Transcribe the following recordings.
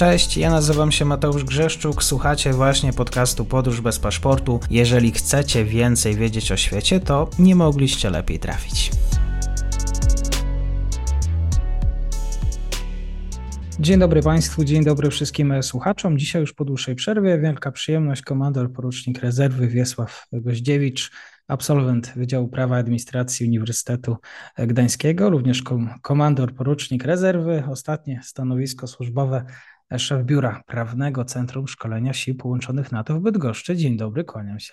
Cześć, ja nazywam się Mateusz Grzeszczuk, słuchacie właśnie podcastu Podróż bez paszportu. Jeżeli chcecie więcej wiedzieć o świecie, to nie mogliście lepiej trafić. Dzień dobry Państwu, dzień dobry wszystkim słuchaczom. Dzisiaj już po dłuższej przerwie wielka przyjemność komandor porucznik rezerwy Wiesław Goździewicz, absolwent Wydziału Prawa Administracji Uniwersytetu Gdańskiego, również komandor porucznik rezerwy, ostatnie stanowisko służbowe szef Biura Prawnego Centrum Szkolenia Sił Połączonych NATO w Bydgoszczy. Dzień dobry, kłaniam się.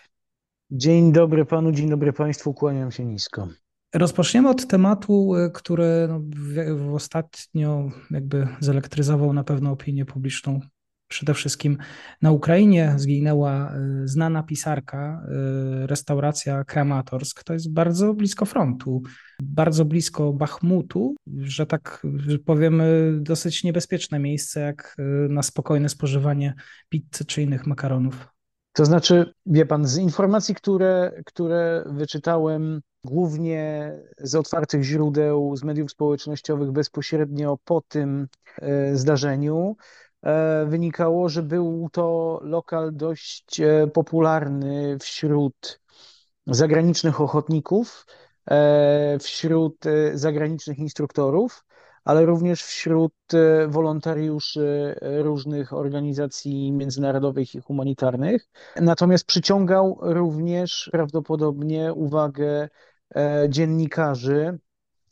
Dzień dobry panu, dzień dobry państwu, kłaniam się nisko. Rozpoczniemy od tematu, y, który no, w, w ostatnio jakby zelektryzował na pewno opinię publiczną. Przede wszystkim na Ukrainie zginęła y, znana pisarka, y, restauracja Kramatorsk. To jest bardzo blisko frontu, bardzo blisko Bachmutu, że tak powiemy, dosyć niebezpieczne miejsce, jak na spokojne spożywanie pizzy czy innych makaronów. To znaczy, wie pan, z informacji, które, które wyczytałem głównie z otwartych źródeł, z mediów społecznościowych bezpośrednio po tym zdarzeniu, wynikało, że był to lokal dość e, popularny wśród zagranicznych ochotników, wśród zagranicznych instruktorów ale również wśród e, wolontariuszy e, różnych organizacji międzynarodowych i humanitarnych. Natomiast przyciągał również prawdopodobnie uwagę e, dziennikarzy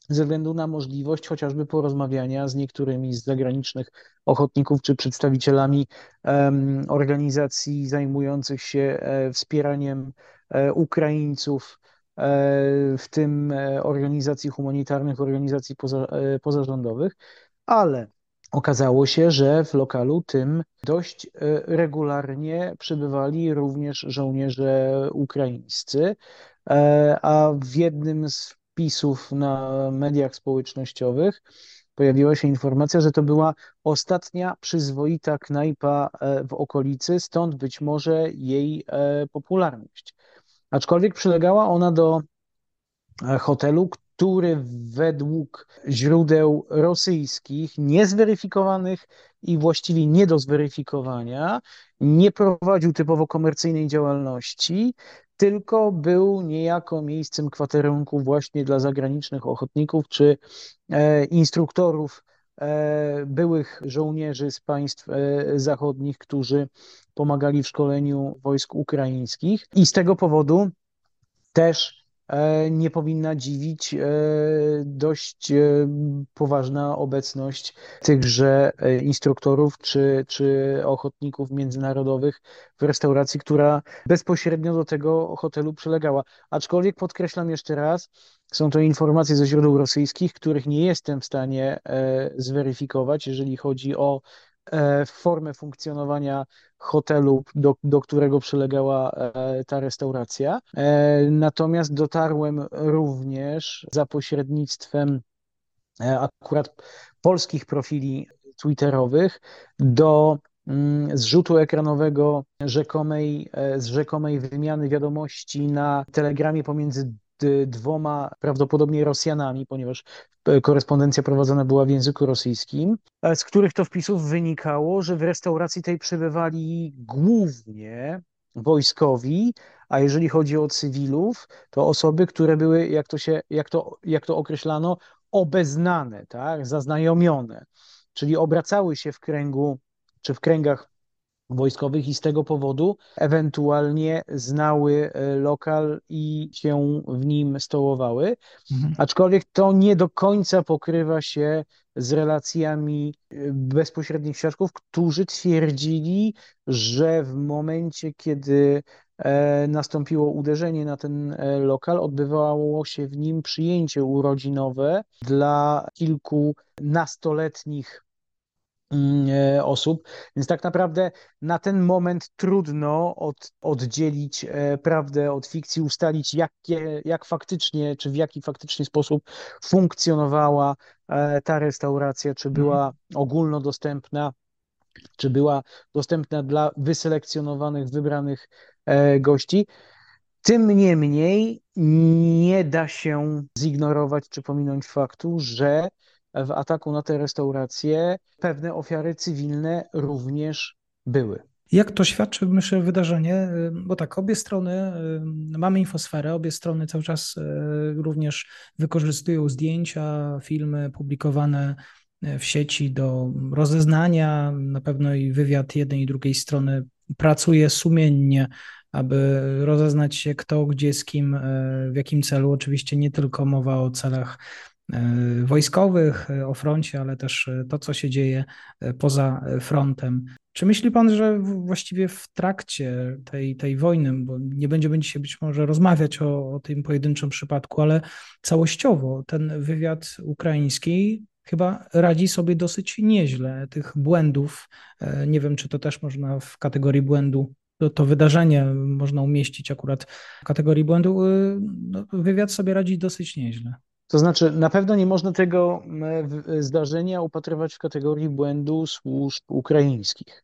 ze względu na możliwość chociażby porozmawiania z niektórymi z zagranicznych ochotników czy przedstawicielami organizacji zajmujących się wspieraniem Ukraińców E, w tym e, organizacji humanitarnych, organizacji poza, e, pozarządowych, ale okazało się, że w lokalu tym dość regularnie przybywali również żołnierze ukraińscy, a w jednym z wpisów na mediach społecznościowych pojawiła się informacja, że to była ostatnia przyzwoita knajpa w okolicy, stąd być może jej popularność. Aczkolwiek przylegała ona do e, hotelu, który według źródeł rosyjskich, niezweryfikowanych i właściwie nie do zweryfikowania, nie prowadził typowo komercyjnej działalności, tylko był niejako miejscem kwaterunku właśnie dla zagranicznych ochotników czy e, instruktorów e, byłych żołnierzy z państw zachodnich, którzy pomagali w szkoleniu wojsk ukraińskich. I z tego powodu też e, nie powinna dziwić e, dość e, poważna obecność tychże instruktorów czy, czy ochotników międzynarodowych w restauracji, która bezpośrednio do tego hotelu przylegała. Aczkolwiek podkreślam jeszcze raz, są to informacje ze źródeł rosyjskich, których nie jestem w stanie zweryfikować, jeżeli chodzi o E, formę funkcjonowania hotelu, do, do którego przylegała e, ta restauracja. E, natomiast dotarłem również za pośrednictwem akurat polskich profili twitterowych do mm, zrzutu ekranowego rzekomej, z rzekomej wymiany wiadomości na telegramie pomiędzy dwoma prawdopodobnie Rosjanami, ponieważ e, korespondencja prowadzona była w języku rosyjskim, z których to wpisów wynikało, że w restauracji tej przybywali głównie wojskowi, a jeżeli chodzi o cywilów, to osoby, które były, jak to, się, jak to, jak to określano, obeznane, tak, zaznajomione, czyli obracały się w kręgu czy w kręgach wojskowych i z tego powodu ewentualnie znały e, lokal i się w nim stołowały. Mhm. Aczkolwiek to nie do końca pokrywa się z relacjami e, bezpośrednich świadków, którzy twierdzili, że w momencie, kiedy e, nastąpiło uderzenie na ten lokal, odbywało się w nim przyjęcie urodzinowe dla kilku nastoletnich osób. Więc tak naprawdę na ten moment trudno od, oddzielić e, prawdę od fikcji, ustalić, jakie, jak faktycznie, czy w jaki faktycznie sposób funkcjonowała e, ta restauracja, czy była mhm. ogólnodostępna, czy była dostępna dla wyselekcjonowanych, wybranych gości. Tym niemniej nie da się zignorować czy pominąć faktu, że w ataku na tę restaurację pewne ofiary cywilne również były. Jak to świadczy, myślę, wydarzenie? Bo tak, obie strony, mamy infosferę, obie strony cały czas również wykorzystują zdjęcia, filmy publikowane w sieci do rozeznania. Na pewno i wywiad jednej i drugiej strony pracuje sumiennie, aby rozeznać się kto, gdzie, z kim, w jakim celu. Oczywiście nie tylko mowa o celach wojskowych, o froncie, ale też to, co się dzieje poza frontem. Czy myśli pan, że właściwie w trakcie tej, tej wojny, bo nie będziemy dzisiaj być może rozmawiać o, o tym pojedynczym przypadku, ale całościowo ten wywiad ukraiński chyba radzi sobie dosyć nieźle. Tych błędów, e, nie wiem, czy to też można w kategorii błędu to, to wydarzenie można umieścić akurat w kategorii błędu, e, no, wywiad sobie radzi dosyć nieźle. To znaczy, na pewno nie można tego zdarzenia upatrywać w kategorii błędu służb ukraińskich.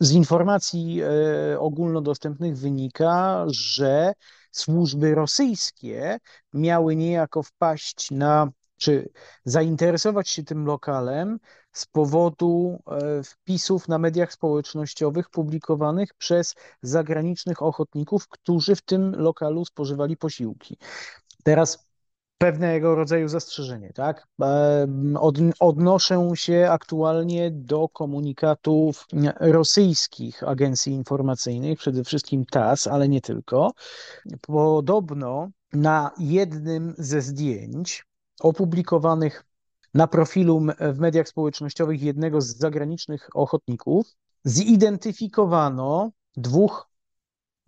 Z informacji e, ogólnodostępnych wynika, że służby rosyjskie miały niejako wpaść na, czy zainteresować się tym lokalem z powodu e, wpisów na mediach społecznościowych publikowanych przez zagranicznych ochotników, którzy w tym lokalu spożywali posiłki. Teraz pewnego rodzaju zastrzeżenie, tak? Od, odnoszę się aktualnie do komunikatów rosyjskich agencji informacyjnych, przede wszystkim TAS, ale nie tylko. Podobno na jednym ze zdjęć opublikowanych na profilu w mediach społecznościowych jednego z zagranicznych ochotników zidentyfikowano dwóch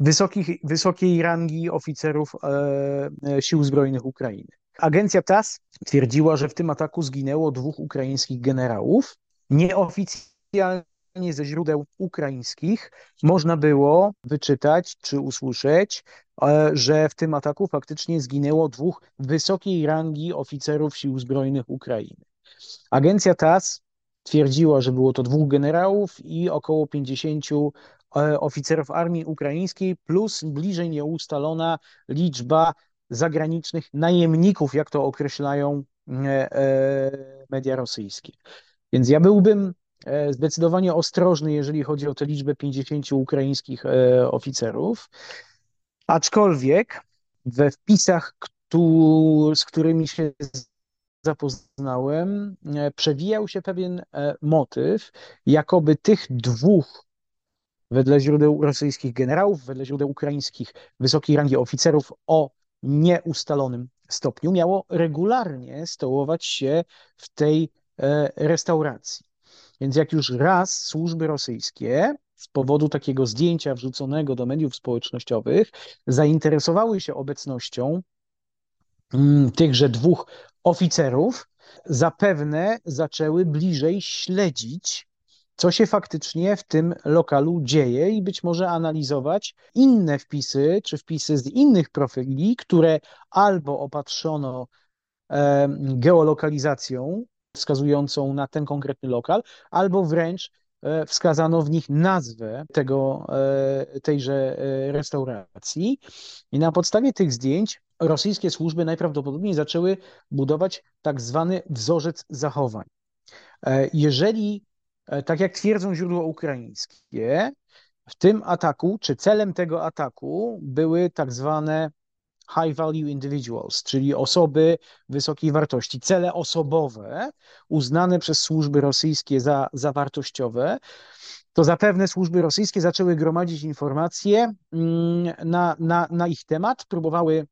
wysokich, wysokiej rangi oficerów e, e, Sił Zbrojnych Ukrainy. Agencja TAS twierdziła, że w tym ataku zginęło dwóch ukraińskich generałów. Nieoficjalnie ze źródeł ukraińskich można było wyczytać czy usłyszeć, e, że w tym ataku faktycznie zginęło dwóch wysokiej rangi oficerów Sił Zbrojnych Ukrainy. Agencja TAS twierdziła, że było to dwóch generałów i około 50 E, oficerów armii ukraińskiej, plus bliżej nieustalona liczba zagranicznych najemników, jak to określają e, e, media rosyjskie. Więc ja byłbym zdecydowanie ostrożny, jeżeli chodzi o tę liczbę 50 ukraińskich oficerów. Aczkolwiek we wpisach, z którymi się zapoznałem, przewijał się pewien motyw, jakoby tych dwóch wedle źródeł rosyjskich generałów, wedle źródeł ukraińskich wysokiej rangi oficerów o nieustalonym stopniu, miało regularnie stołować się w tej e, restauracji. Więc jak już raz służby rosyjskie z powodu takiego zdjęcia wrzuconego do mediów społecznościowych zainteresowały się obecnością mm, tychże dwóch oficerów, zapewne zaczęły bliżej śledzić co się faktycznie w tym lokalu dzieje i być może analizować inne wpisy, czy wpisy z innych profili, które albo opatrzono geolokalizacją wskazującą na ten konkretny lokal, albo wręcz e, wskazano w nich nazwę tego, e, tejże e, restauracji. I na podstawie tych zdjęć rosyjskie służby najprawdopodobniej zaczęły budować tak zwany wzorzec zachowań. Jeżeli tak jak twierdzą źródła ukraińskie, w tym ataku, czy celem tego ataku były tak zwane high value individuals, czyli osoby wysokiej wartości, cele osobowe uznane przez służby rosyjskie za, za wartościowe, to zapewne służby rosyjskie zaczęły gromadzić informacje mm, na, na, na ich temat, próbowały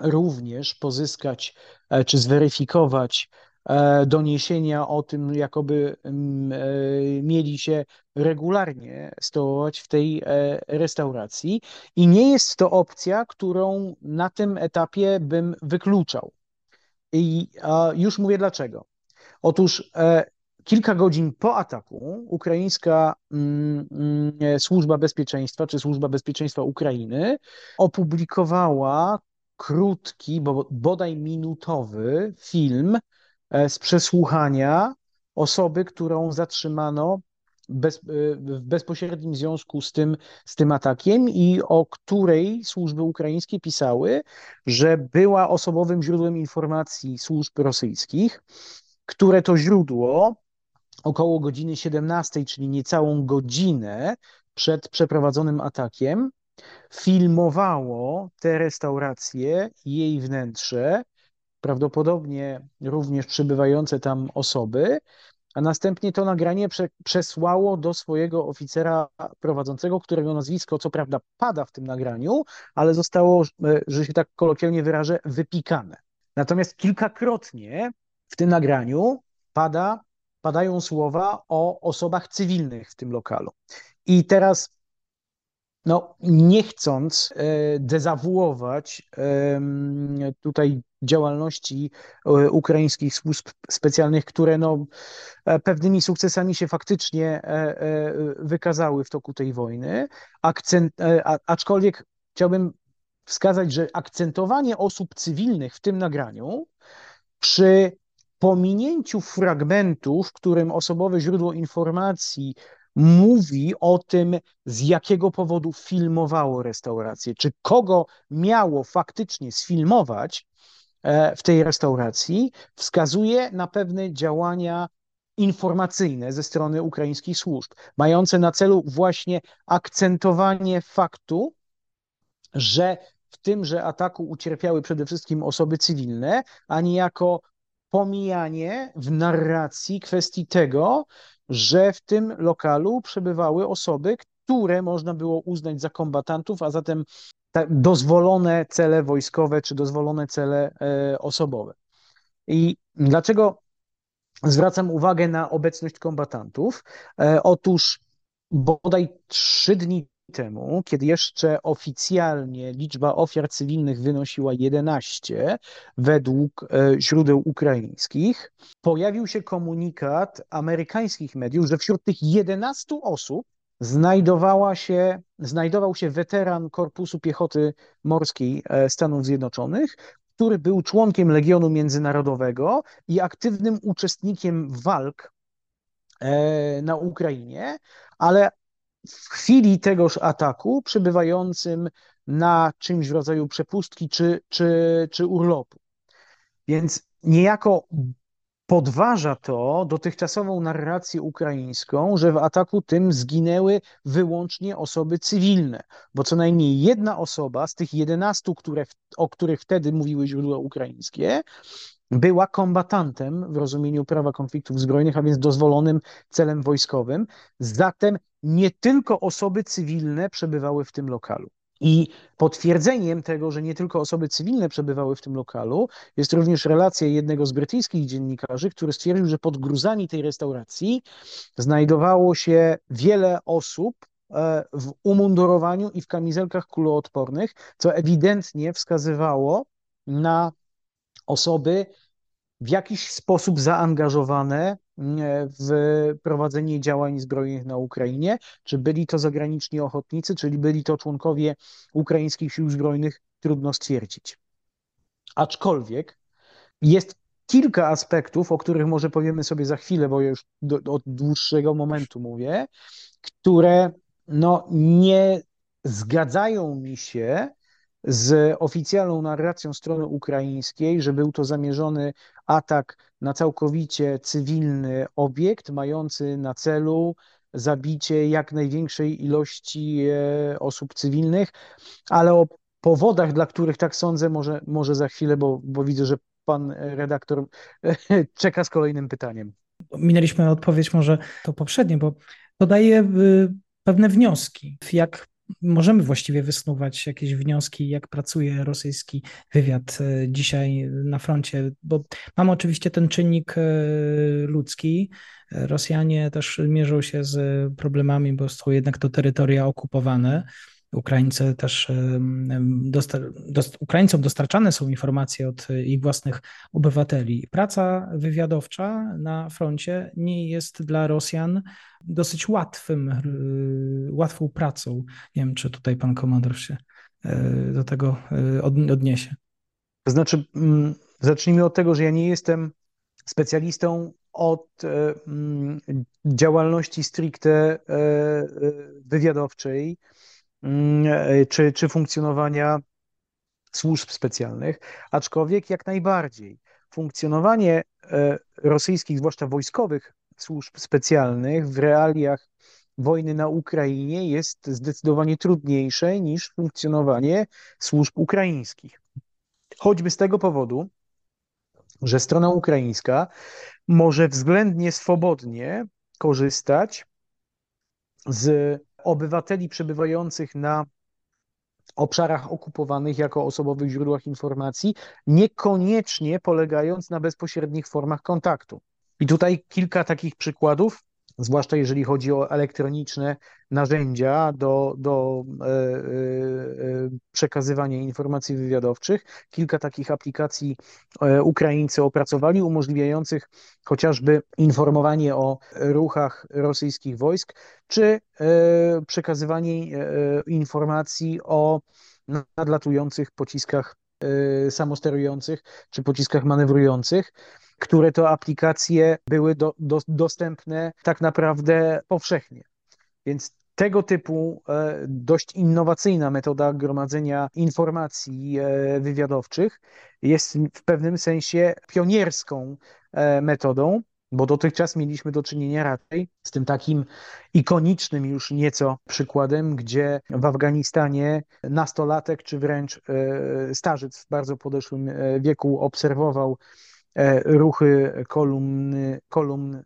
również pozyskać e, czy zweryfikować E, doniesienia o tym, jakoby mm, e, mieli się regularnie stołować w tej e, restauracji. I nie jest to opcja, którą na tym etapie bym wykluczał. I już mówię dlaczego. Otóż kilka godzin po ataku ukraińska mm, mm, służba bezpieczeństwa, czy służba bezpieczeństwa Ukrainy opublikowała krótki, bo bodaj minutowy film E, z przesłuchania osoby, którą zatrzymano bez, e, w bezpośrednim związku z tym, z tym atakiem i o której służby ukraińskie pisały, że była osobowym źródłem informacji służb rosyjskich, które to źródło około godziny 17, czyli niecałą godzinę przed przeprowadzonym atakiem, filmowało tę restaurację i jej wnętrze, prawdopodobnie również przybywające tam osoby, a następnie to nagranie prze, przesłało do swojego oficera prowadzącego, którego nazwisko co prawda pada w tym nagraniu, ale zostało, e, że się tak kolokwialnie wyrażę, wypikane. Natomiast kilkakrotnie w tym nagraniu pada, padają słowa o osobach cywilnych w tym lokalu. I teraz no, nie chcąc e, dezawuować tutaj działalności e, ukraińskich służb specjalnych, które no, e, pewnymi sukcesami się faktycznie wykazały w toku tej wojny, akcent, aczkolwiek chciałbym wskazać, że akcentowanie osób cywilnych w tym nagraniu przy pominięciu fragmentu, w którym osobowe źródło informacji mówi o tym, z jakiego powodu filmowało restaurację, czy kogo miało faktycznie sfilmować e, w tej restauracji, wskazuje na pewne działania informacyjne ze strony ukraińskich służb, mające na celu właśnie akcentowanie faktu, że w tymże ataku ucierpiały przede wszystkim osoby cywilne, a niejako pomijanie w narracji kwestii tego, że w tym lokalu przebywały osoby, które można było uznać za kombatantów, a zatem dozwolone cele wojskowe czy dozwolone cele e, osobowe. I dlaczego zwracam uwagę na obecność kombatantów? E, otóż bodaj trzy dni temu, kiedy jeszcze oficjalnie liczba ofiar cywilnych wynosiła 11 według e, źródeł ukraińskich, pojawił się komunikat amerykańskich mediów, że wśród tych 11 osób znajdowała się, znajdował się weteran Korpusu Piechoty Morskiej e, Stanów Zjednoczonych, który był członkiem Legionu Międzynarodowego i aktywnym uczestnikiem walk e, na Ukrainie, ale w chwili tegoż ataku przybywającym na czymś w rodzaju przepustki czy, czy, czy urlopu. Więc niejako podważa to dotychczasową narrację ukraińską, że w ataku tym zginęły wyłącznie osoby cywilne, bo co najmniej jedna osoba z tych 11, które, o których wtedy mówiły źródła ukraińskie, była kombatantem w rozumieniu prawa konfliktów zbrojnych, a więc dozwolonym celem wojskowym. Zatem nie tylko osoby cywilne przebywały w tym lokalu. I potwierdzeniem tego, że nie tylko osoby cywilne przebywały w tym lokalu, jest również relacja jednego z brytyjskich dziennikarzy, który stwierdził, że pod gruzami tej restauracji znajdowało się wiele osób e, w umundurowaniu i w kamizelkach kuloodpornych, co ewidentnie wskazywało na osoby w jakiś sposób zaangażowane w prowadzenie działań zbrojnych na Ukrainie, czy byli to zagraniczni ochotnicy, czyli byli to członkowie ukraińskich sił zbrojnych, trudno stwierdzić. Aczkolwiek jest kilka aspektów, o których może powiemy sobie za chwilę, bo już do, od dłuższego momentu mówię, które no, nie zgadzają mi się z oficjalną narracją strony ukraińskiej, że był to zamierzony atak na całkowicie cywilny obiekt, mający na celu zabicie jak największej ilości e, osób cywilnych, ale o powodach, dla których tak sądzę, może, może za chwilę, bo, bo widzę, że pan redaktor czeka z kolejnym pytaniem. Minęliśmy odpowiedź może to poprzednie, bo to daje pewne wnioski, jak możemy właściwie wysnuwać jakieś wnioski, jak pracuje rosyjski wywiad e, dzisiaj na froncie, bo mamy oczywiście ten czynnik e, ludzki. Rosjanie też mierzą się z problemami, bo są jednak to terytoria okupowane. Ukraińcy też, dost Ukraińcom dostarczane są informacje od ich własnych obywateli. Praca wywiadowcza na froncie nie jest dla Rosjan dosyć łatwym, y, łatwą pracą. Nie wiem, czy tutaj pan komandor się y, do tego odniesie. Znaczy, mm, zacznijmy od tego, że ja nie jestem specjalistą od mm, działalności stricte wywiadowczej e, czy, czy funkcjonowania służb specjalnych, aczkolwiek jak najbardziej funkcjonowanie rosyjskich, zwłaszcza wojskowych służb specjalnych w realiach wojny na Ukrainie jest zdecydowanie trudniejsze niż funkcjonowanie służb ukraińskich. Choćby z tego powodu, że strona ukraińska może względnie swobodnie korzystać z obywateli przebywających na obszarach okupowanych jako osobowych źródłach informacji, niekoniecznie polegając na bezpośrednich formach kontaktu. I tutaj kilka takich przykładów zwłaszcza jeżeli chodzi o elektroniczne narzędzia do, do e, e, e, przekazywania informacji wywiadowczych. Kilka takich aplikacji Ukraińcy opracowali, umożliwiających chociażby informowanie o ruchach rosyjskich wojsk, czy przekazywanie informacji o nadlatujących pociskach samosterujących czy pociskach manewrujących które to aplikacje były do, do, dostępne tak naprawdę powszechnie. Więc tego typu e, dość innowacyjna metoda gromadzenia informacji e, wywiadowczych jest w pewnym sensie pionierską e, metodą, bo dotychczas mieliśmy do czynienia raczej z tym takim ikonicznym już nieco przykładem, gdzie w Afganistanie nastolatek czy wręcz starzec w bardzo podeszłym wieku obserwował E, ruchy kolumn, kolumn e,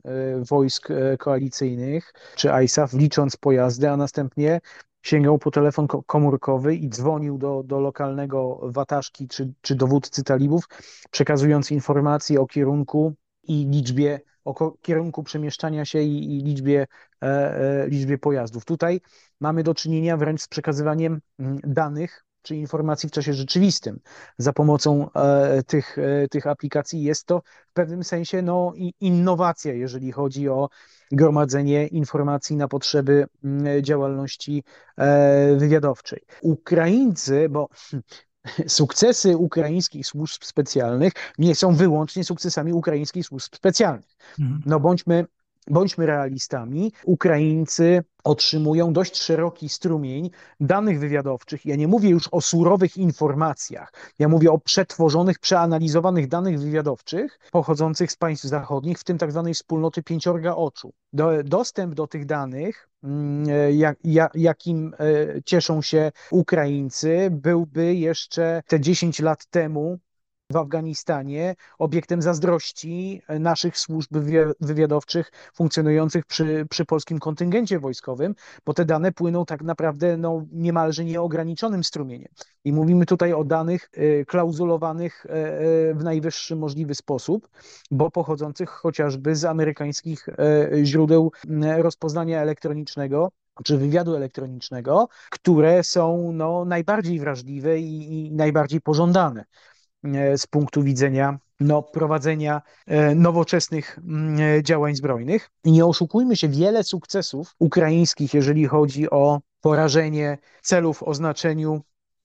wojsk e, koalicyjnych czy ISAF, licząc pojazdy, a następnie sięgał po telefon komórkowy i dzwonił do, do lokalnego wataszki czy, czy dowódcy talibów, przekazując informacje o kierunku i liczbie, o kierunku przemieszczania się i, i liczbie, e, liczbie pojazdów. Tutaj mamy do czynienia wręcz z przekazywaniem mm, danych czy informacji w czasie rzeczywistym za pomocą e, tych, e, tych aplikacji. Jest to w pewnym sensie no, innowacja, jeżeli chodzi o gromadzenie informacji na potrzeby mm, działalności e, wywiadowczej. Ukraińcy, bo sukcesy ukraińskich służb specjalnych nie są wyłącznie sukcesami ukraińskich służb specjalnych. Mhm. No bądźmy bądźmy realistami, Ukraińcy otrzymują dość szeroki strumień danych wywiadowczych. Ja nie mówię już o surowych informacjach, ja mówię o przetworzonych, przeanalizowanych danych wywiadowczych pochodzących z państw zachodnich, w tym tak zwanej wspólnoty pięciorga oczu. Do, dostęp do tych danych, mm, jak, jak, jakim e, cieszą się Ukraińcy, byłby jeszcze te 10 lat temu w Afganistanie obiektem zazdrości naszych służb wywiadowczych funkcjonujących przy, przy polskim kontyngencie wojskowym, bo te dane płyną tak naprawdę no, niemalże nieograniczonym strumieniem. I mówimy tutaj o danych y, klauzulowanych y, w najwyższy możliwy sposób, bo pochodzących chociażby z amerykańskich źródeł rozpoznania elektronicznego, czy wywiadu elektronicznego, które są no, najbardziej wrażliwe i, i najbardziej pożądane. E, z punktu widzenia no, prowadzenia e, nowoczesnych mm, e, działań zbrojnych. I nie oszukujmy się, wiele sukcesów ukraińskich, jeżeli chodzi o porażenie celów o znaczeniu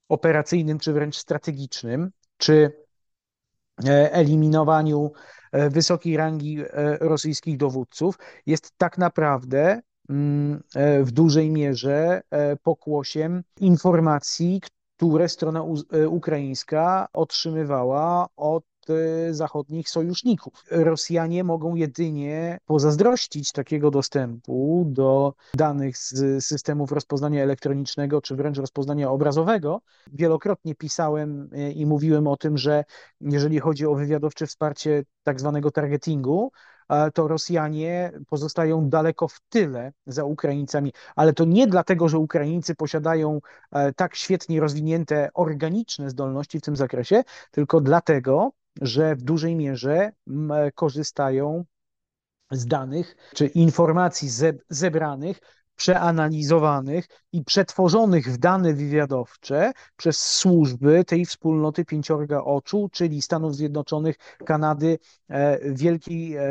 operacyjnym czy wręcz strategicznym, czy eliminowaniu wysokiej rangi rosyjskych dowódców, jest tak naprawdę mm, w dużej mierze pokłosiem informacji, które strona e, ukraińska otrzymywała od e, zachodnich sojuszników. Rosjanie mogą jedynie pozazdrościć takiego dostępu do danych z systemów rozpoznania elektronicznego, czy wręcz rozpoznania obrazowego. Wielokrotnie pisałem e, i mówiłem o tym, że jeżeli chodzi o wywiadowcze wsparcie tak zwanego targetingu, to Rosjanie pozostają daleko w tyle za Ukraińcami, ale to nie dlatego, że Ukraińcy posiadają e, tak świetnie rozwinięte organiczne zdolności w tym zakresie, tylko dlatego, że w dużej mierze korzystają z danych czy informacji zebranych przeanalizowanych i przetworzonych w dane wywiadowcze przez służby tej wspólnoty pięciorga oczu, czyli Stanów Zjednoczonych, Kanady, e, Wielkiej e,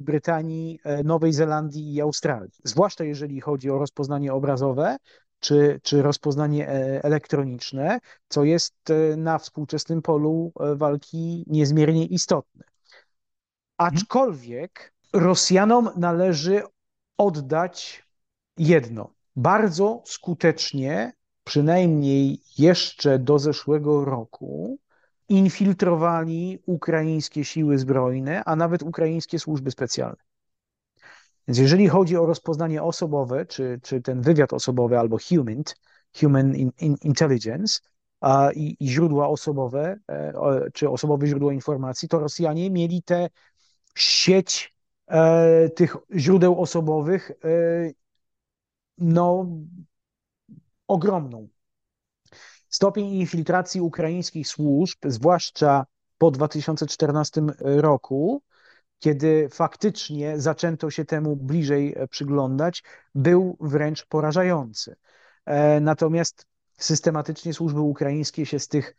Brytanii, e, Nowej Zelandii i Australii. Zwłaszcza jeżeli chodzi o rozpoznanie obrazowe, czy, czy rozpoznanie elektroniczne, co jest na współczesnym polu walki niezmiernie istotne. Aczkolwiek Rosjanom należy oddać jedno. Bardzo skutecznie, przynajmniej jeszcze do zeszłego roku, infiltrowali ukraińskie siły zbrojne, a nawet ukraińskie służby specjalne. Więc jeżeli chodzi o rozpoznanie osobowe, czy, czy ten wywiad osobowy albo human, human in, in intelligence a, i, i, źródła osobowe, e, czy osobowe źródła informacji, to Rosjanie mieli tę sieć e, tych źródeł osobowych e, no, ogromną. Stopień infiltracji ukraińskich służb, zwłaszcza po 2014 roku, kiedy faktycznie zaczęto się temu bliżej e, przyglądać, był wręcz porażający. E, natomiast systematycznie służby ukraińskie się z tych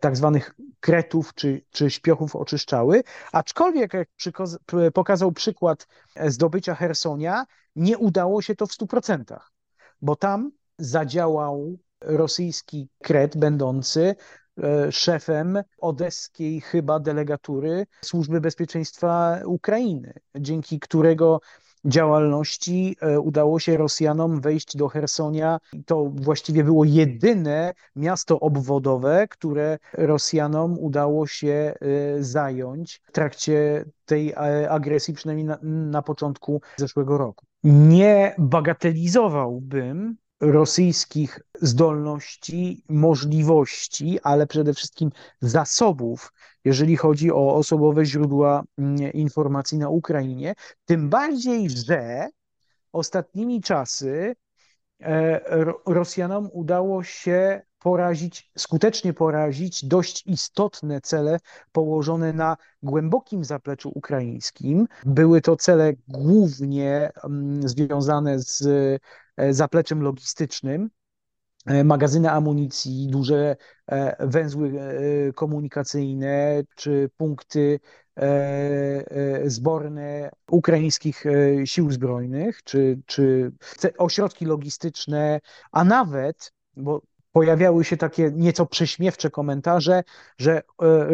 tak zwanych kretów czy, czy śpiochów oczyszczały, aczkolwiek jak pokazał przykład zdobycia Hersonia, nie udało się to w 100%, bo tam zadziałał rosyjski kret będący E, szefem odeskiej chyba delegatury Służby Bezpieczeństwa Ukrainy, dzięki którego działalności e, udało się Rosjanom wejść do Hersonia. To właściwie było jedyne miasto obwodowe, które Rosjanom udało się e, zająć w trakcie tej agresji, przynajmniej na, na początku zeszłego roku. Nie bagatelizowałbym rosyjskich zdolności, możliwości, ale przede wszystkim zasobów, jeżeli chodzi o osobowe źródła mm, informacji na Ukrainie. Tym bardziej, że ostatnimi czasy e, Rosjanom udało się porazić, skutecznie porazić dość istotne cele położone na głębokim zapleczu ukraińskim. Były to cele głównie mm, związane z zapleczem logistycznym, e, magazyny amunicji, duże e, węzły komunikacyjne czy punkty zborne ukraińskich sił zbrojnych, czy, czy ośrodki logistyczne, a nawet, bo pojawiały się takie nieco prześmiewcze komentarze, że e,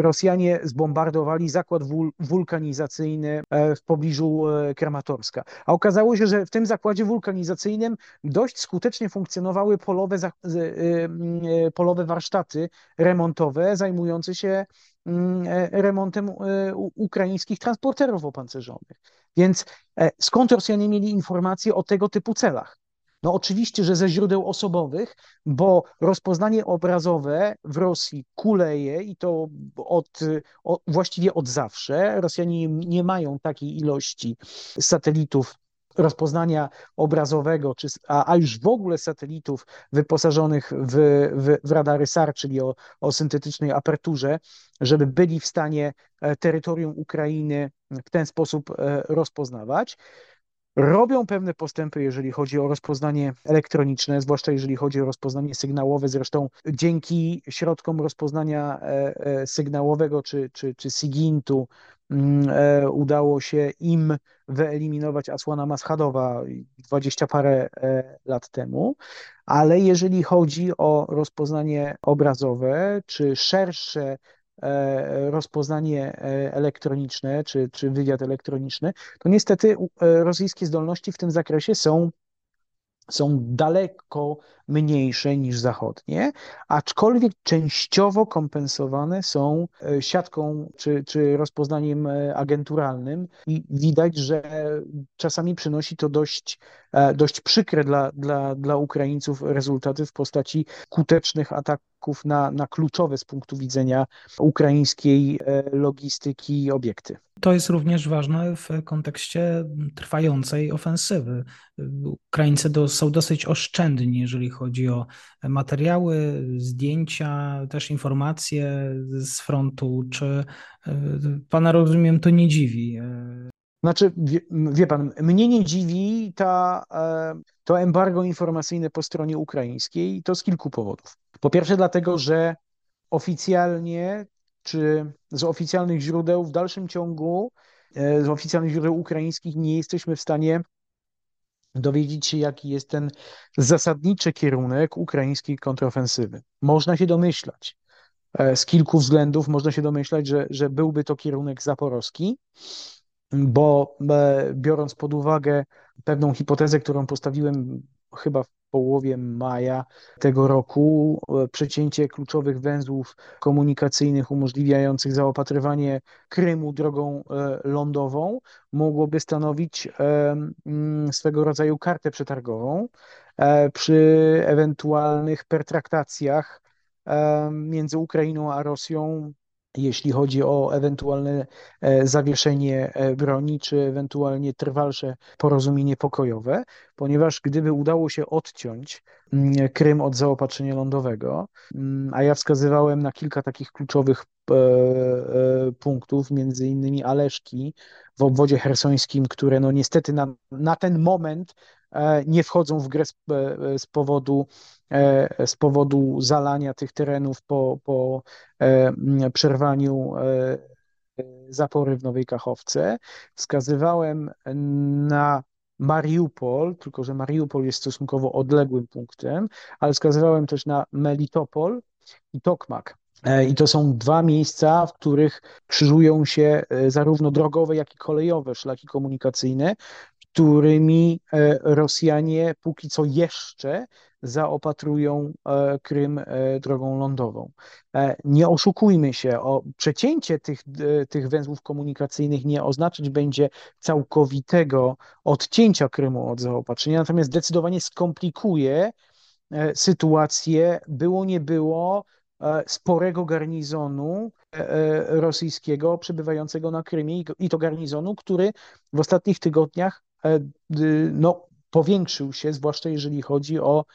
Rosjanie zbombardowali zakład wul wulkanizacyjny e, w pobliżu e, Kramatorska. A okazało się, że w tym zakładzie wulkanizacyjnym dość skutecznie funkcjonowały polowe, polowe warsztaty remontowe zajmujące się remontem ukraińskich transporterów opancerzonych. Więc skąd Rosjanie mieli informacje o tego typu celach? No oczywiście, że ze źródeł osobowych, bo rozpoznanie obrazowe w Rosji kuleje i to od, od, właściwie od zawsze. Rosjanie nie mają takiej ilości satelitów rozpoznania obrazowego, czy, a, a już w ogóle satelitów wyposażonych w, w, w radary SAR, czyli o, o syntetycznej aperturze, żeby byli w stanie e, terytorium Ukrainy w ten sposób e, rozpoznawać robią pewne postępy, jeżeli chodzi o rozpoznanie elektroniczne, zwłaszcza jeżeli chodzi o rozpoznanie sygnałowe. Zresztą dzięki środkom rozpoznania e, e, sygnałowego czy, czy, czy SIGINT-u mm, e, udało się im wyeliminować Asłana Maschadowa dwadzieścia parę lat temu, ale jeżeli chodzi o rozpoznanie obrazowe czy szersze rozpoznanie e, elektroniczne czy, czy wywiad elektroniczny, to niestety e, rosyjskie zdolności w tym zakresie są są daleko mniejsze niż zachodnie, aczkolwiek częściowo kompensowane są siatką czy, czy rozpoznaniem agenturalnym i widać, że czasami przynosi to dość, dość przykre dla, dla, dla Ukraińców rezultaty w postaci skutecznych ataków ataków na, na kluczowe z punktu widzenia ukraińskiej e, logistyki obiekty. To jest również ważne w kontekście trwającej ofensywy. Ukraińcy do, są dosyć oszczędni, jeżeli chodzi o materiały, zdjęcia, też informacje z frontu. Czy e, pana rozumiem, to nie dziwi? Znaczy, wie, wie, pan, mnie nie dziwi ta, e, to embargo informacyjne po stronie ukraińskiej i to z kilku powodów. Po pierwsze, dlatego, że oficjalnie czy z oficjalnych źródeł w dalszym ciągu, e, z oficjalnych źródeł ukraińskich nie jesteśmy w stanie dowiedzieć się, jaki jest ten zasadniczy kierunek ukraińskiej kontrofensywy. Można się domyślać. E, z kilku względów można się domyślać, że, że byłby to kierunek zaporowski, bo e, biorąc pod uwagę pewną hipotezę, którą postawiłem chyba w połowie maja tego roku. Przecięcie kluczowych węzłów komunikacyjnych umożliwiających zaopatrywanie Krymu drogą lądową mogłoby stanowić mm, swego rodzaju kartę przetargową przy ewentualnych pertraktacjach między Ukrainą a Rosją jeśli chodzi o ewentualne e, zawieszenie e, broni, czy ewentualnie trwalsze porozumienie pokojowe, ponieważ gdyby udało się odciąć mm, Krym od zaopatrzenia lądowego, mm, a ja wskazywałem na kilka takich kluczowych e, punktów, między innymi Aleszki w obwodzie hersońskim, które no niestety na, na ten moment nie wchodzą w grę z, z powodu E, z powodu zalania tych terenów po, po e, przerwaniu e, zapory w Nowej Kachowce. Wskazywałem na Mariupol, tylko że Mariupol jest stosunkowo odległym punktem, ale wskazywałem też na Melitopol i Tokmak. I to są dwa miejsca, w których krzyżują się zarówno drogowe, jak i kolejowe szlaki komunikacyjne, którymi Rosjanie póki co jeszcze zaopatrują e, Krym e, drogą lądową. E, nie oszukujmy się, o przecięcie tych, tych węzłów komunikacyjnych nie oznaczać będzie całkowitego odcięcia Krymu od zaopatrzenia, natomiast zdecydowanie skomplikuje sytuację, było nie było sporego garnizonu rosyjskiego przebywającego na Krymie i to garnizonu, który w ostatnich tygodniach no, powiększył się, zwłaszcza jeżeli chodzi o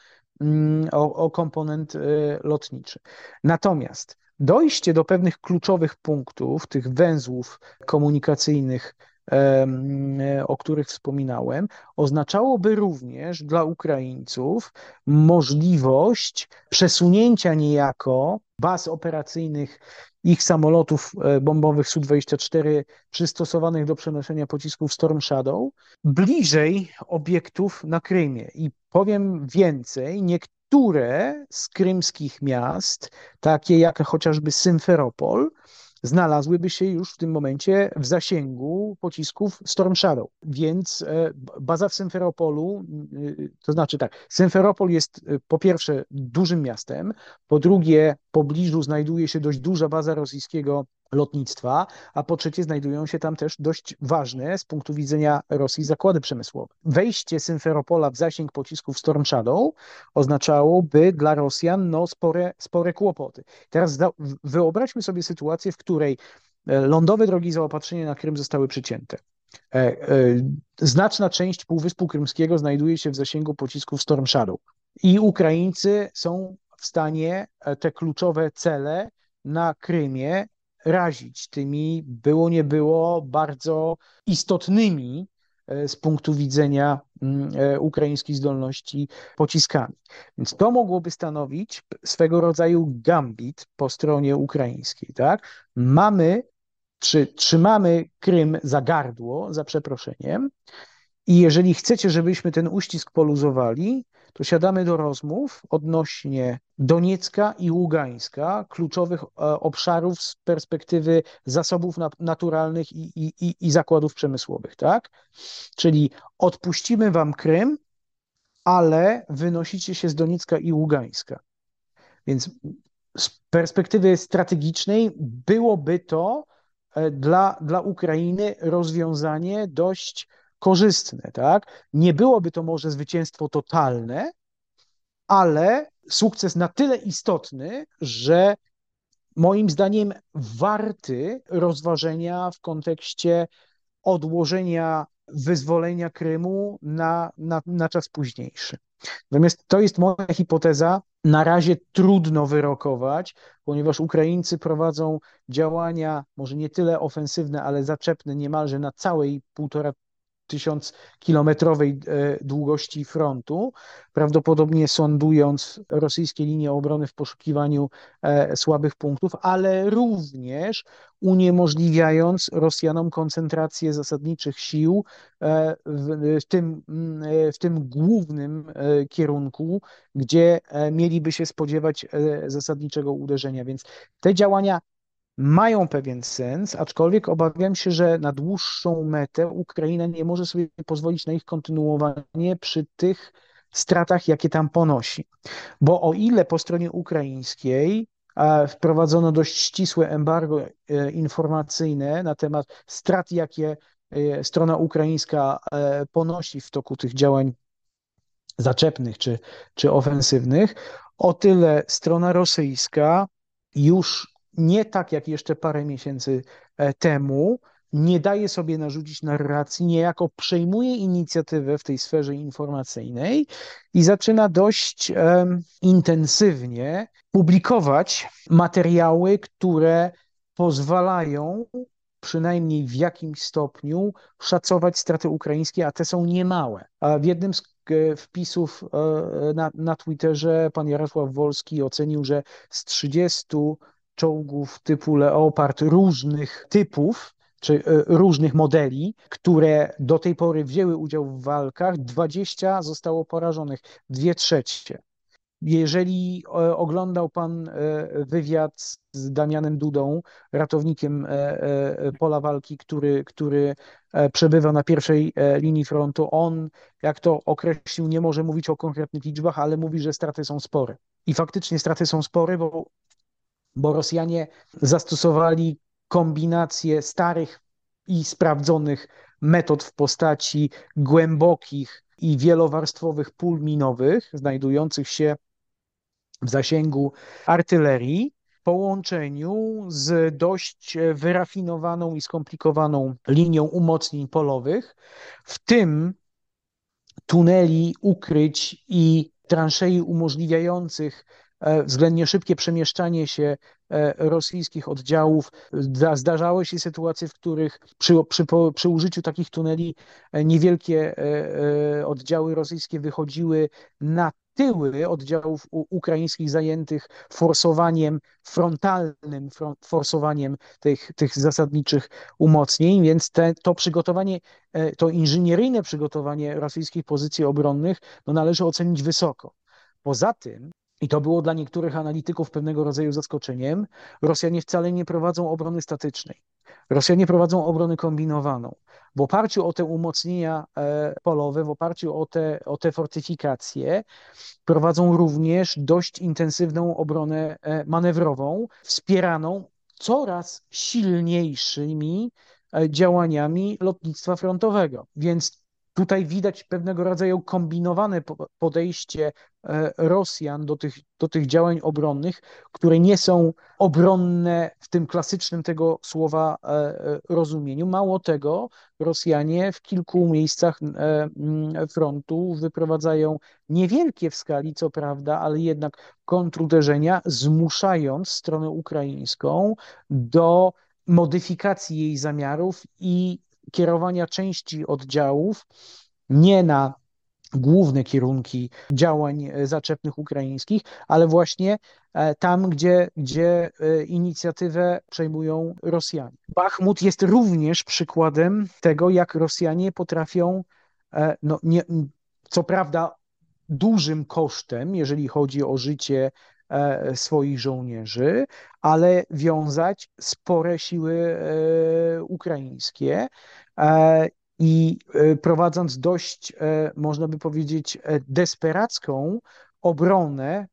Mm, o, o komponent y, lotniczy. Natomiast dojście do pewnych kluczowych punktów, tych węzłów komunikacyjnych, o których wspominałem, oznaczałoby również dla Ukraińców możliwość przesunięcia niejako baz operacyjnych ich samolotów e, bombowych Su-24 przystosowanych do przenoszenia pocisków Storm Shadow bliżej obiektów na Krymie. I powiem więcej, niektóre z krymskich miast, takie jak chociażby Symferopol, znalazłyby się już w tym momencie w zasięgu pocisków Storm Shadow. Więc e, baza w Symferopolu, y, to znaczy tak, Symferopol jest po pierwsze dużym miastem, po drugie pobliżu znajduje się dość duża baza rosyjskiego lotnictwa, a po trzecie znajdują się tam też dość ważne z punktu widzenia Rosji zakłady przemysłowe. Wejście Symferopola w zasięg pocisków Storm Shadow oznaczałoby dla Rosjan no, spore, spore kłopoty. Teraz wyobraźmy sobie sytuację, w której e, lądowe drogi zaopatrzenia na Krym zostały przycięte. E, e, znaczna część Półwyspu Krymskiego znajduje się w zasięgu pocisków Storm Shadow i Ukraińcy są w stanie te kluczowe cele na Krymie razić tymi było nie było bardzo istotnymi e, z punktu widzenia mm, e, ukraińskiej zdolności pociskami. Więc to mogłoby stanowić swego rodzaju gambit po stronie ukraińskiej. Tak? Mamy, czy trzymamy Krym za gardło, za przeproszeniem, i jeżeli chcecie, żebyśmy ten uścisk poluzowali, to siadamy do rozmów odnośnie Doniecka i Ługańska, kluczowych e, obszarów z perspektywy zasobów naturalnych i, i, i zakładów przemysłowych, tak? Czyli odpuścimy wam Krym, ale wynosicie się z Doniecka i Ługańska. Więc z perspektywy strategicznej byłoby to e, dla, dla Ukrainy rozwiązanie dość korzystne, tak? Nie byłoby to może zwycięstwo totalne, ale sukces na tyle istotny, że moim zdaniem warty rozważenia w kontekście odłożenia wyzwolenia Krymu na, na, na czas późniejszy. Natomiast to jest moja hipoteza. Na razie trudno wyrokować, ponieważ Ukraińcy prowadzą działania, może nie tyle ofensywne, ale zaczepne niemalże na całej półtora tysiąckilometrowej e, długości frontu, prawdopodobnie sądując rosyjskie linie obrony w poszukiwaniu e, słabych punktów, ale również uniemożliwiając Rosjanom koncentrację zasadniczych sił e, w tym, w tym głównym kierunku, gdzie mieliby się spodziewać zasadniczego uderzenia. Więc te działania mają pewien sens, aczkolwiek obawiam się, że na dłuższą metę Ukraina nie może sobie pozwolić na ich kontynuowanie przy tych stratach, jakie tam ponosi. Bo o ile po stronie ukraińskiej wprowadzono dość ścisłe embargo informacyjne na temat strat, jakie strona ukraińska ponosi w toku tych działań zaczepnych czy, czy ofensywnych, o tyle strona rosyjska już nie tak jak jeszcze parę miesięcy e, temu, nie daje sobie narzucić narracji, niejako przejmuje inicjatywę w tej sferze informacyjnej i zaczyna dość um, intensywnie publikować materiały, które pozwalają przynajmniej w jakimś stopniu szacować straty ukraińskie, a te są niemałe. W jednym z e, wpisów e, na, na Twitterze pan Jarosław Wolski ocenił, że z 30 czołgów typu Leopard różnych typów, czy e, różnych modeli, które do tej pory wzięły udział w walkach, 20 zostało porażonych, dwie trzecie. Jeżeli e, oglądał Pan e, wywiad z Damianem Dudą, ratownikiem pola walki, który, który przebywa na pierwszej linii frontu, on, jak to określił, nie może mówić o konkretnych liczbach, ale mówi, że straty są spore. I faktycznie straty są spore, bo, bo Rosjanie zastosowali kombinację starych i sprawdzonych metod w postaci głębokich i wielowarstwowych pól minowych, znajdujących się w zasięgu artylerii, połączeniu z dość wyrafinowaną i skomplikowaną linią umocnień polowych, w tym tuneli, ukryć i transzei umożliwiających względnie szybkie przemieszczanie się e, rosyjskich oddziałów. Zdarzały się sytuacje, w których przy, przy, przy użyciu takich tuneli e, niewielkie oddziały rosyjskie wychodziły na tyły oddziałów ukraińskich zajętych forsowaniem frontalnym, forsowaniem tych, tych zasadniczych umocnień, więc te, to przygotowanie, to inżynieryjne przygotowanie rosyjskich pozycji obronnych no należy ocenić wysoko. Poza tym i to było dla niektórych analityków pewnego rodzaju zaskoczeniem. Rosjanie wcale nie prowadzą obrony statycznej. Rosjanie prowadzą obronę kombinowaną. W oparciu o te umocnienia e, polowe, w oparciu o te, o te fortyfikacje, prowadzą również dość intensywną obronę e, manewrową, wspieraną coraz silniejszymi e, działaniami lotnictwa frontowego. Więc Tutaj widać pewnego rodzaju kombinowane podejście e, Rosjan do tych, do tych działań obronnych, które nie są obronne w tym klasycznym tego słowa e, e, rozumieniu. Mało tego, Rosjanie w kilku miejscach frontu wyprowadzają niewielkie w skali, co prawda, ale jednak kontruderzenia, zmuszając stronę ukraińską do modyfikacji jej zamiarów i kierowania części oddziałów nie na główne kierunki działań e, zaczepnych ukraińskich, ale właśnie e, tam, gdzie, gdzie e, inicjatywę przejmują Rosjanie. Bachmut jest również przykładem tego, jak Rosjanie potrafią, no nie, co prawda dużym kosztem, jeżeli chodzi o życie swoich żołnierzy, ale wiązać spore siły e, ukraińskie e, i prowadząc dość, można by powiedzieć, desperacką obronę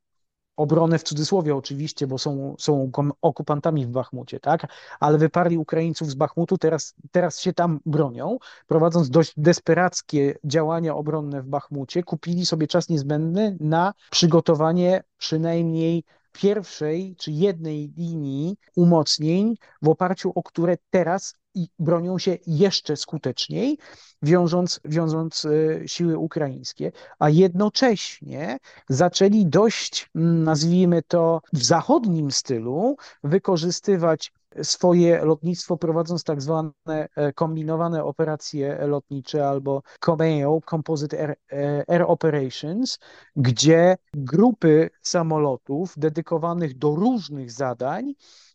obronę w cudzysłowie oczywiście, bo są, są okupantami w Bachmucie, tak? Ale wyparli Ukraińców z Bachmutu, teraz, teraz się tam bronią, prowadząc dość desperackie działania obronne w Bachmucie, kupili sobie czas niezbędny na przygotowanie przynajmniej pierwszej czy jednej linii umocnień, w oparciu o które teraz i bronią się jeszcze skuteczniej, wiążąc, wiążąc e, siły ukraińskie, a jednocześnie zaczęli dość, mm, nazwijmy to, w zachodnim stylu wykorzystywać swoje lotnictwo, prowadząc tak zwane e, kombinowane operacje lotnicze albo COMEO, Composite Air, e, Air Operations, gdzie grupy samolotów dedykowanych do różnych zadań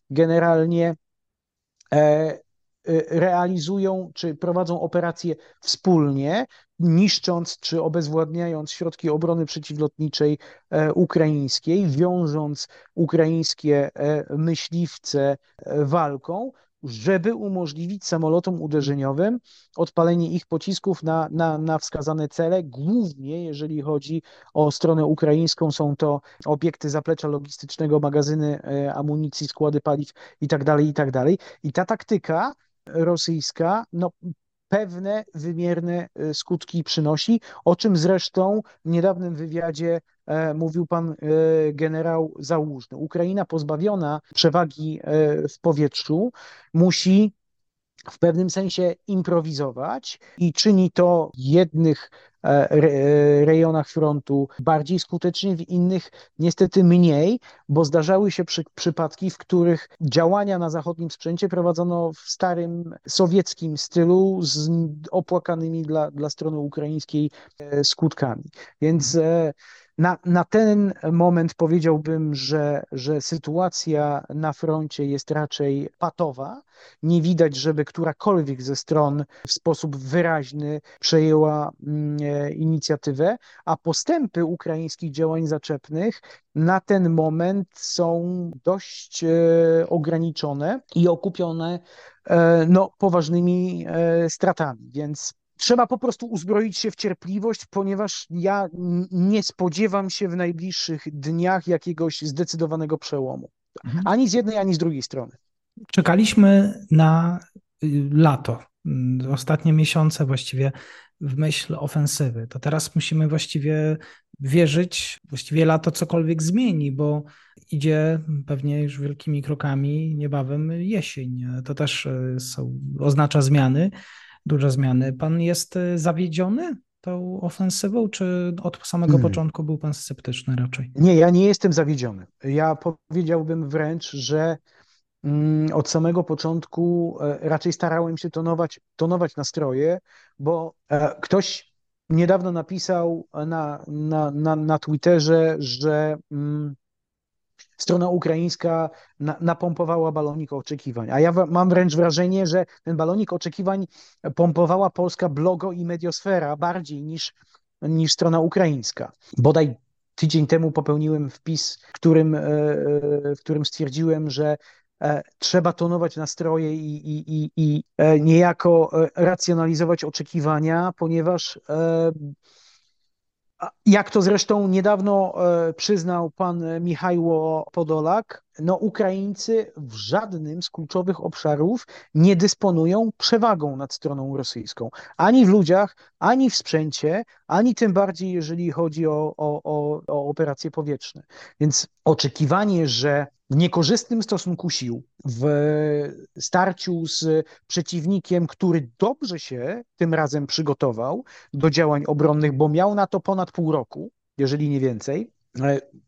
generalnie realizują czy prowadzą operacje wspólnie, niszcząc czy obezwładniając środki obrony przeciwlotniczej e, ukraińskiej, wiążąc ukraińskie e, myśliwce e, walką, żeby umożliwić samolotom uderzeniowym odpalenie ich pocisków na, na, na wskazane cele. Głównie, jeżeli chodzi o stronę ukraińską, są to obiekty zaplecza logistycznego, magazyny amunicji, składy paliw itd. Tak itd. Tak I ta taktyka rosyjska, no, pewne wymierne e, skutki przynosi, o czym zresztą w niedawnym wywiadzie e, mówił pan e, generał Załużny. Ukraina pozbawiona przewagi w powietrzu musi w pewnym sensie improwizować i czyni to jednych rejonach frontu bardziej skutecznie, w innych niestety mniej, bo zdarzały się przy, przypadki, w których działania na zachodnim sprzęcie prowadzono w starym sowieckim stylu z opłakanymi dla, dla strony ukraińskiej e, skutkami. Więc e, na, na ten moment powiedziałbym, że, że sytuacja na froncie jest raczej patowa. Nie widać, żeby którakolwiek ze stron w sposób wyraźny przejęła mm, e, inicjatywę, a postępy ukraińskich działań zaczepnych na ten moment są dość e, ograniczone i okupione e, no, poważnymi stratami. Więc Trzeba po prostu uzbroić się w cierpliwość, ponieważ ja nie spodziewam się w najbliższych dniach jakiegoś zdecydowanego przełomu. Mhm. Ani z jednej, ani z drugiej strony. Czekaliśmy na y, lato, mm, ostatnie miesiące właściwie w myśl ofensywy. To teraz musimy właściwie wierzyć, właściwie lato cokolwiek zmieni, bo idzie pewnie już wielkimi krokami niebawem jesień. To też y, są, oznacza zmiany duże zmiany. Pan jest y, zawiedziony tą ofensywą, czy od samego hmm. początku był pan sceptyczny raczej? Nie, ja nie jestem zawiedziony. Ja powiedziałbym wręcz, że mm, od samego początku e, raczej starałem się tonować, tonować nastroje, bo e, ktoś niedawno napisał na, na, na, na Twitterze, że mm, strona ukraińska na, napompowała balonik oczekiwań. A ja mam wręcz wrażenie, że ten balonik oczekiwań pompowała polska blogo i mediosfera bardziej niż, niż strona ukraińska. Bodaj tydzień temu popełniłem wpis, którym, e, e, w którym stwierdziłem, że e, trzeba tonować nastroje i, i, i, i niejako racjonalizować oczekiwania, ponieważ jak to zresztą niedawno e, przyznał pan Michajło Podolak, no Ukraińcy w żadnym z kluczowych obszarów nie dysponują przewagą nad stroną rosyjską. Ani w ludziach, ani w sprzęcie, ani tym bardziej, jeżeli chodzi o, o, o, o operacje powietrzne. Więc oczekiwanie, że w niekorzystnym stosunku sił, w starciu z przeciwnikiem, który dobrze się tym razem przygotował do działań obronnych, bo miał na to ponad pół roku, jeżeli nie więcej,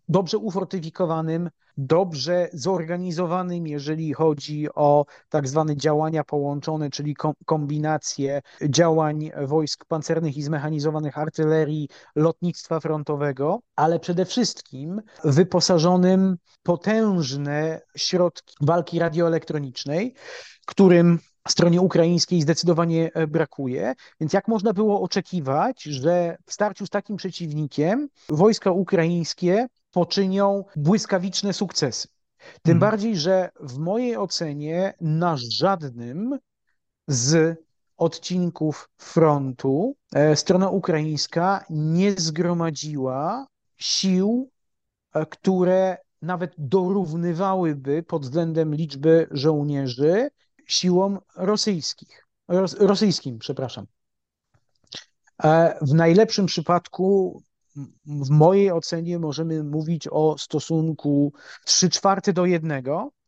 dobrze ufortyfikowanym, dobrze zorganizowanym, jeżeli chodzi o tak zwane działania połączone, czyli kombinację działań wojsk pancernych i zmechanizowanych artylerii, lotnictwa frontowego, ale przede wszystkim wyposażonym potężne środki walki radioelektronicznej, którym stronie ukraińskiej zdecydowanie e, brakuje. Więc jak można było oczekiwać, że w starciu z takim przeciwnikiem wojska ukraińskie poczynią błyskawiczne sukcesy? Tym hmm. bardziej, że w mojej ocenie na żadnym z odcinków frontu e, strona ukraińska nie zgromadziła sił, e, które nawet dorównywałyby pod względem liczby żołnierzy siłom rosyjskich, ros, rosyjskim, przepraszam. E, w najlepszym przypadku, w mojej ocenie, możemy mówić o stosunku 3 czwarte do 1,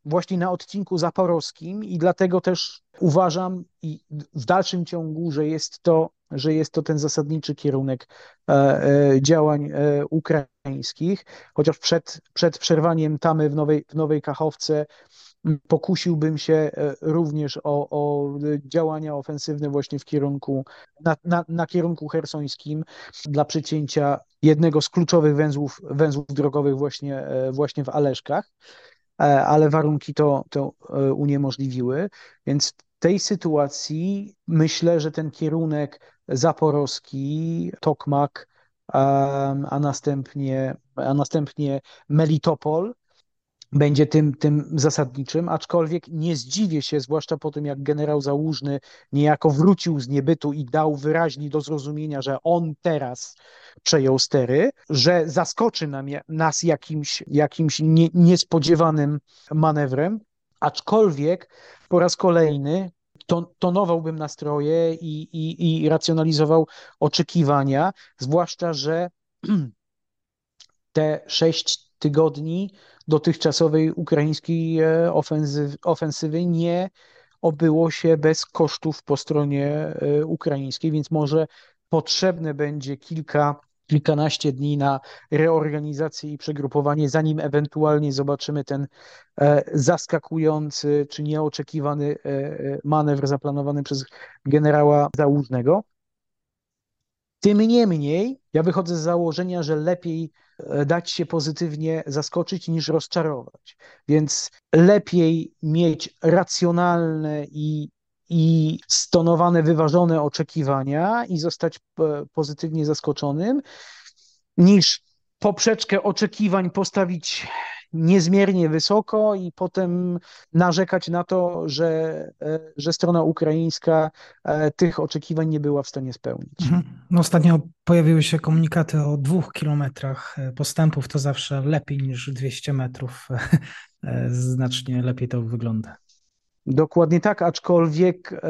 właśnie na odcinku zaporowskim, i dlatego też uważam i w dalszym ciągu, że jest to, że jest to ten zasadniczy kierunek e, e, działań ukraińskich, chociaż przed, przed przerwaniem tamy w Nowej, w Nowej Kachowce pokusiłbym się e, również o, o działania ofensywne właśnie w kierunku, na, na, na, kierunku hersońskim dla przecięcia jednego z kluczowych węzłów, węzłów drogowych właśnie, e, właśnie w Aleszkach, e, ale warunki to, to uniemożliwiły, więc tej sytuacji myślę, że ten kierunek zaporowski, Tokmak, a następnie, a następnie Melitopol będzie tym, tym zasadniczym, aczkolwiek nie zdziwię się, zwłaszcza po tym, jak generał Załużny niejako wrócił z niebytu i dał wyraźnie do zrozumienia, że on teraz przejął stery, że zaskoczy nam, nas jakimś, jakimś nie, niespodziewanym manewrem, aczkolwiek po raz kolejny tonowałbym nastroje i, i, i racjonalizował oczekiwania, zwłaszcza, że te sześć tygodni dotychczasowej ukraińskiej e, ofensywy, ofensywy nie obyło się bez kosztów po stronie e, ukraińskiej, więc może potrzebne będzie kilka, kilkanaście dni na reorganizację i przegrupowanie, zanim ewentualnie zobaczymy ten e, zaskakujący czy nieoczekiwany manewr zaplanowany przez generała Załużnego. Tym niemniej, ja wychodzę z założenia, że lepiej e, dać się pozytywnie zaskoczyć niż rozczarować. Więc lepiej mieć racjonalne i, i stonowane, wyważone oczekiwania i zostać e, pozytywnie zaskoczonym, niż poprzeczkę oczekiwań postawić niezmiernie wysoko i potem narzekać na to, że, e, że strona ukraińska e, tych oczekiwań nie była w stanie spełnić. Mhm. No ostatnio pojawiły się komunikaty o dwóch kilometrach e, postępów, to zawsze lepiej niż 200 metrów. Znacznie lepiej to wygląda. Dokładnie tak, aczkolwiek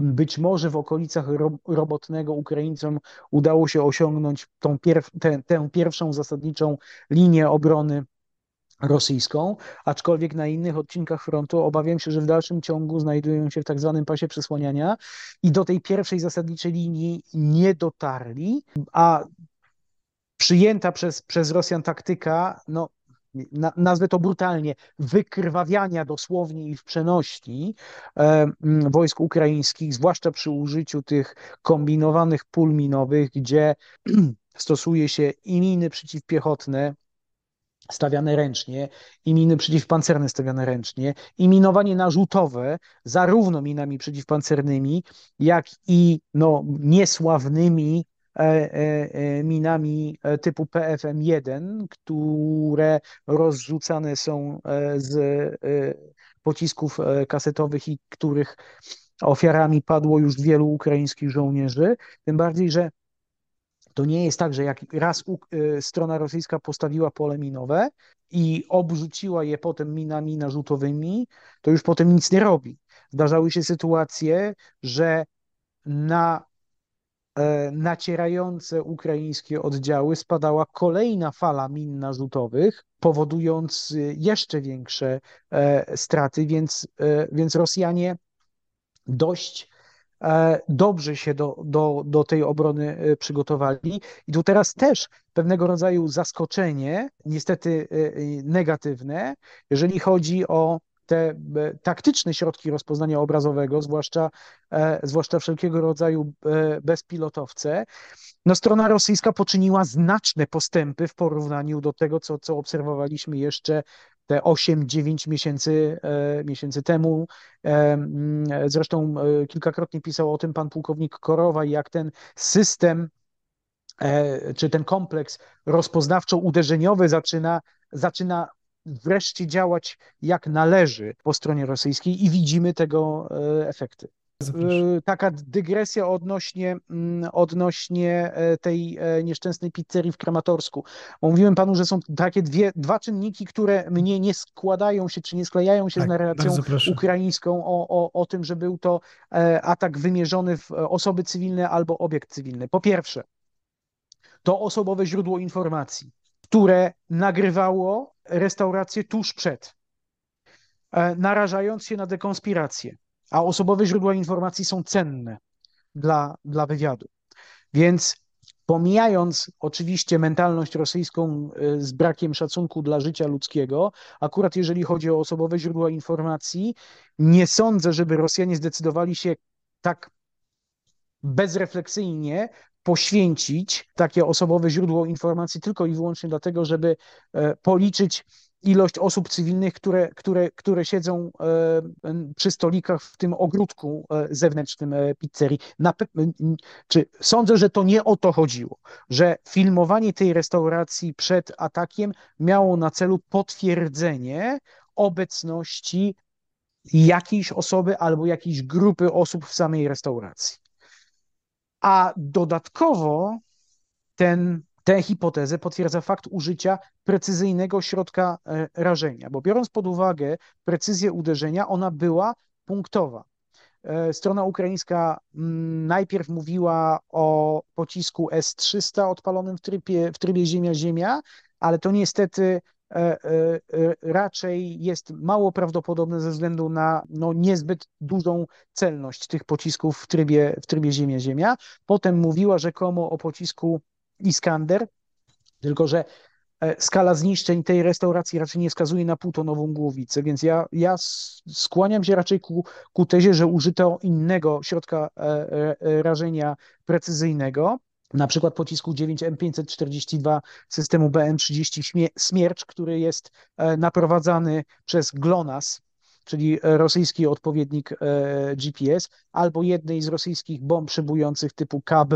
być może w okolicach Robotnego Ukraińcom udało się osiągnąć tą tę, tę pierwszą zasadniczą linię obrony rosyjską, aczkolwiek na innych odcinkach frontu obawiam się, że w dalszym ciągu znajdują się w tak zwanym pasie przesłaniania i do tej pierwszej zasadniczej linii nie dotarli, a przyjęta przez, przez Rosjan taktyka, no na, nazwę to brutalnie, wykrwawiania dosłownie i w przenośni e, wojsk ukraińskich, zwłaszcza przy użyciu tych kombinowanych pól minowych, gdzie stosuje się i miny przeciwpiechotne, stawiane ręcznie, i miny przeciwpancerne stawiane ręcznie, i minowanie narzutowe, zarówno minami przeciwpancernymi, jak i no, niesławnymi minami typu PFM-1, które rozrzucane są z pocisków kasetowych i których ofiarami padło już wielu ukraińskich żołnierzy. Tym bardziej, że to nie jest tak, że jak raz strona rosyjska postawiła pole minowe i obrzuciła je potem minami narzutowymi, to już potem nic nie robi. Zdarzały się sytuacje, że na E, nacierające ukraińskie oddziały spadała kolejna fala min narzutowych, powodując y, jeszcze większe e, straty, więc, e, więc Rosjanie dość dobrze się do, do, do tej obrony przygotowali. I tu teraz też pewnego rodzaju zaskoczenie, niestety negatywne, jeżeli chodzi o te e, taktyczne środki rozpoznania obrazowego, zwłaszcza, e, zwłaszcza wszelkiego rodzaju e, bezpilotowce, no strona rosyjska poczyniła znaczne postępy w porównaniu do tego, co, co obserwowaliśmy jeszcze te 8-9 miesięcy, miesięcy temu. Zresztą kilkakrotnie pisał o tym pan pułkownik Korowa, jak ten system czy ten kompleks rozpoznawczo-uderzeniowy zaczyna, zaczyna wreszcie działać jak należy po stronie rosyjskiej i widzimy tego e, efekty. E, taka dygresja odnośnie, mm, odnośnie e, tej nieszczęsnej pizzerii w Kramatorsku. Mówiłem panu, że są takie dwie, dwa czynniki, które mnie nie składają się, czy nie sklejają się tak, z narracją ukraińską o, o, o tym, że był to atak wymierzony w osoby cywilne albo obiekt cywilny. Po pierwsze, to osobowe źródło informacji, które nagrywało restaurację tuż przed, e, narażając się na dekonspirację, a osobowe źródła informacji są cenne dla, dla wywiadu. Więc pomijając oczywiście mentalność rosyjską e, z brakiem szacunku dla życia ludzkiego, akurat jeżeli chodzi o osobowe źródła informacji, nie sądzę, żeby Rosjanie zdecydowali się tak bezrefleksyjnie poświęcić takie osobowe źródło informacji tylko i wyłącznie dlatego, żeby e, policzyć ilość osób cywilnych, które, które, które siedzą przy stolikach w tym ogródku zewnętrznym pizzerii. czy sądzę, że to nie o to chodziło, że filmowanie tej restauracji przed atakiem miało na celu potwierdzenie obecności jakiejś osoby albo jakiejś grupy osób w samej restauracji. A dodatkowo ten, tę hipotezę potwierdza fakt użycia precyzyjnego środka e, rażenia, bo biorąc pod uwagę precyzję uderzenia, ona była punktowa. E, strona ukraińska mm, najpierw mówiła o pocisku S-300 odpalonym w trybie, w trybie Ziemia-Ziemia, ale to niestety raczej jest mało prawdopodobne ze względu na no, niezbyt dużą celność tych pocisków w trybie, w trybie Ziemia-Ziemia. Potem mówiła rzekomo o pocisku Iskander, tylko że skala zniszczeń tej restauracji raczej nie wskazuje na półtonową głowicę, więc ja, ja skłaniam się raczej ku, ku tezie, że użyto innego środka rażenia precyzyjnego na przykład pocisku 9M542 systemu BM30 Smiercz, który jest e, naprowadzany przez GLONASS, czyli rosyjski odpowiednik e, GPS, albo jednej z rosyjskich bomb przybujących typu KAB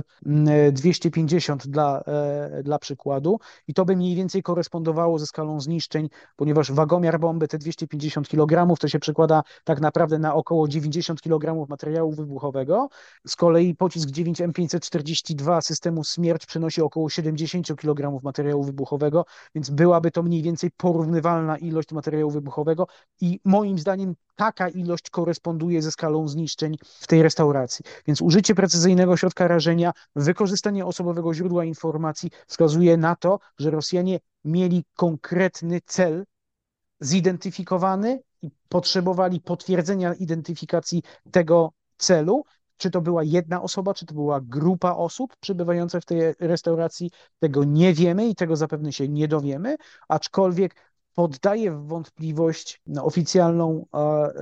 250 dla, e, dla przykładu. I to by mniej więcej korespondowało ze skalą zniszczeń, ponieważ wagomiar bomby te 250 kg to się przekłada tak naprawdę na około 90 kg materiału wybuchowego. Z kolei pocisk 9M542 systemu Smierć przynosi około 70 kg materiału wybuchowego, więc byłaby to mniej więcej porównywalna ilość materiału wybuchowego i moim zdaniem zdaniem taka ilość koresponduje ze skalą zniszczeń w tej restauracji. Więc użycie precyzyjnego środka rażenia, wykorzystanie osobowego źródła informacji wskazuje na to, że Rosjanie mieli konkretny cel zidentyfikowany i potrzebowali potwierdzenia identyfikacji tego celu. Czy to była jedna osoba, czy to była grupa osób przybywających w tej restauracji, tego nie wiemy i tego zapewne się nie dowiemy, aczkolwiek poddaje w wątpliwość oficjalną e,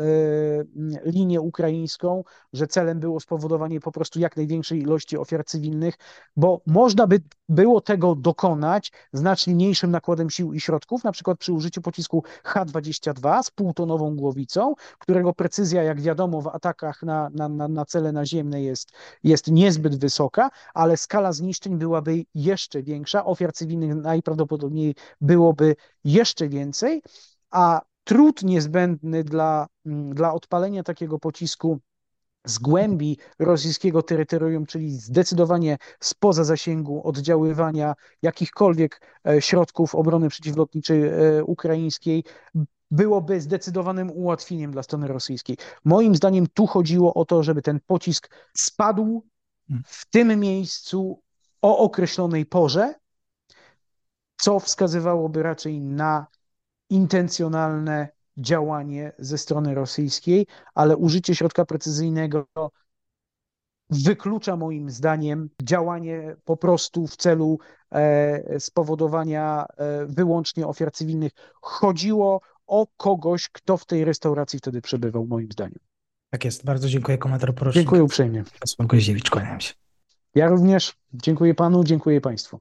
linię ukraińską, że celem było spowodowanie po prostu jak największej ilości ofiar cywilnych, bo można by było tego dokonać znacznie mniejszym nakładem sił i środków, na przykład przy użyciu pocisku H-22 z półtonową głowicą, którego precyzja, jak wiadomo, w atakach na, na, na, na cele naziemne jest, jest niezbyt wysoka, ale skala zniszczeń byłaby jeszcze większa, ofiar cywilnych najprawdopodobniej byłoby jeszcze więcej, a trud niezbędny dla, mm, dla odpalenia takiego pocisku z głębi rosyjskiego terytorium, czyli zdecydowanie spoza zasięgu oddziaływania jakichkolwiek e, środków obrony przeciwlotniczej e, ukraińskiej, byłoby zdecydowanym ułatwieniem dla strony rosyjskiej. Moim zdaniem tu chodziło o to, żeby ten pocisk spadł hmm. w tym miejscu o określonej porze, co wskazywałoby raczej na intencjonalne działanie ze strony rosyjskiej, ale użycie środka precyzyjnego wyklucza moim zdaniem działanie po prostu w celu e, spowodowania e, wyłącznie ofiar cywilnych. Chodziło o kogoś, kto w tej restauracji wtedy przebywał, moim zdaniem. Tak jest. Bardzo dziękuję, komandor Porosznik. Dziękuję uprzejmie. Pan kłaniam się. Ja również. Dziękuję panu, dziękuję państwu.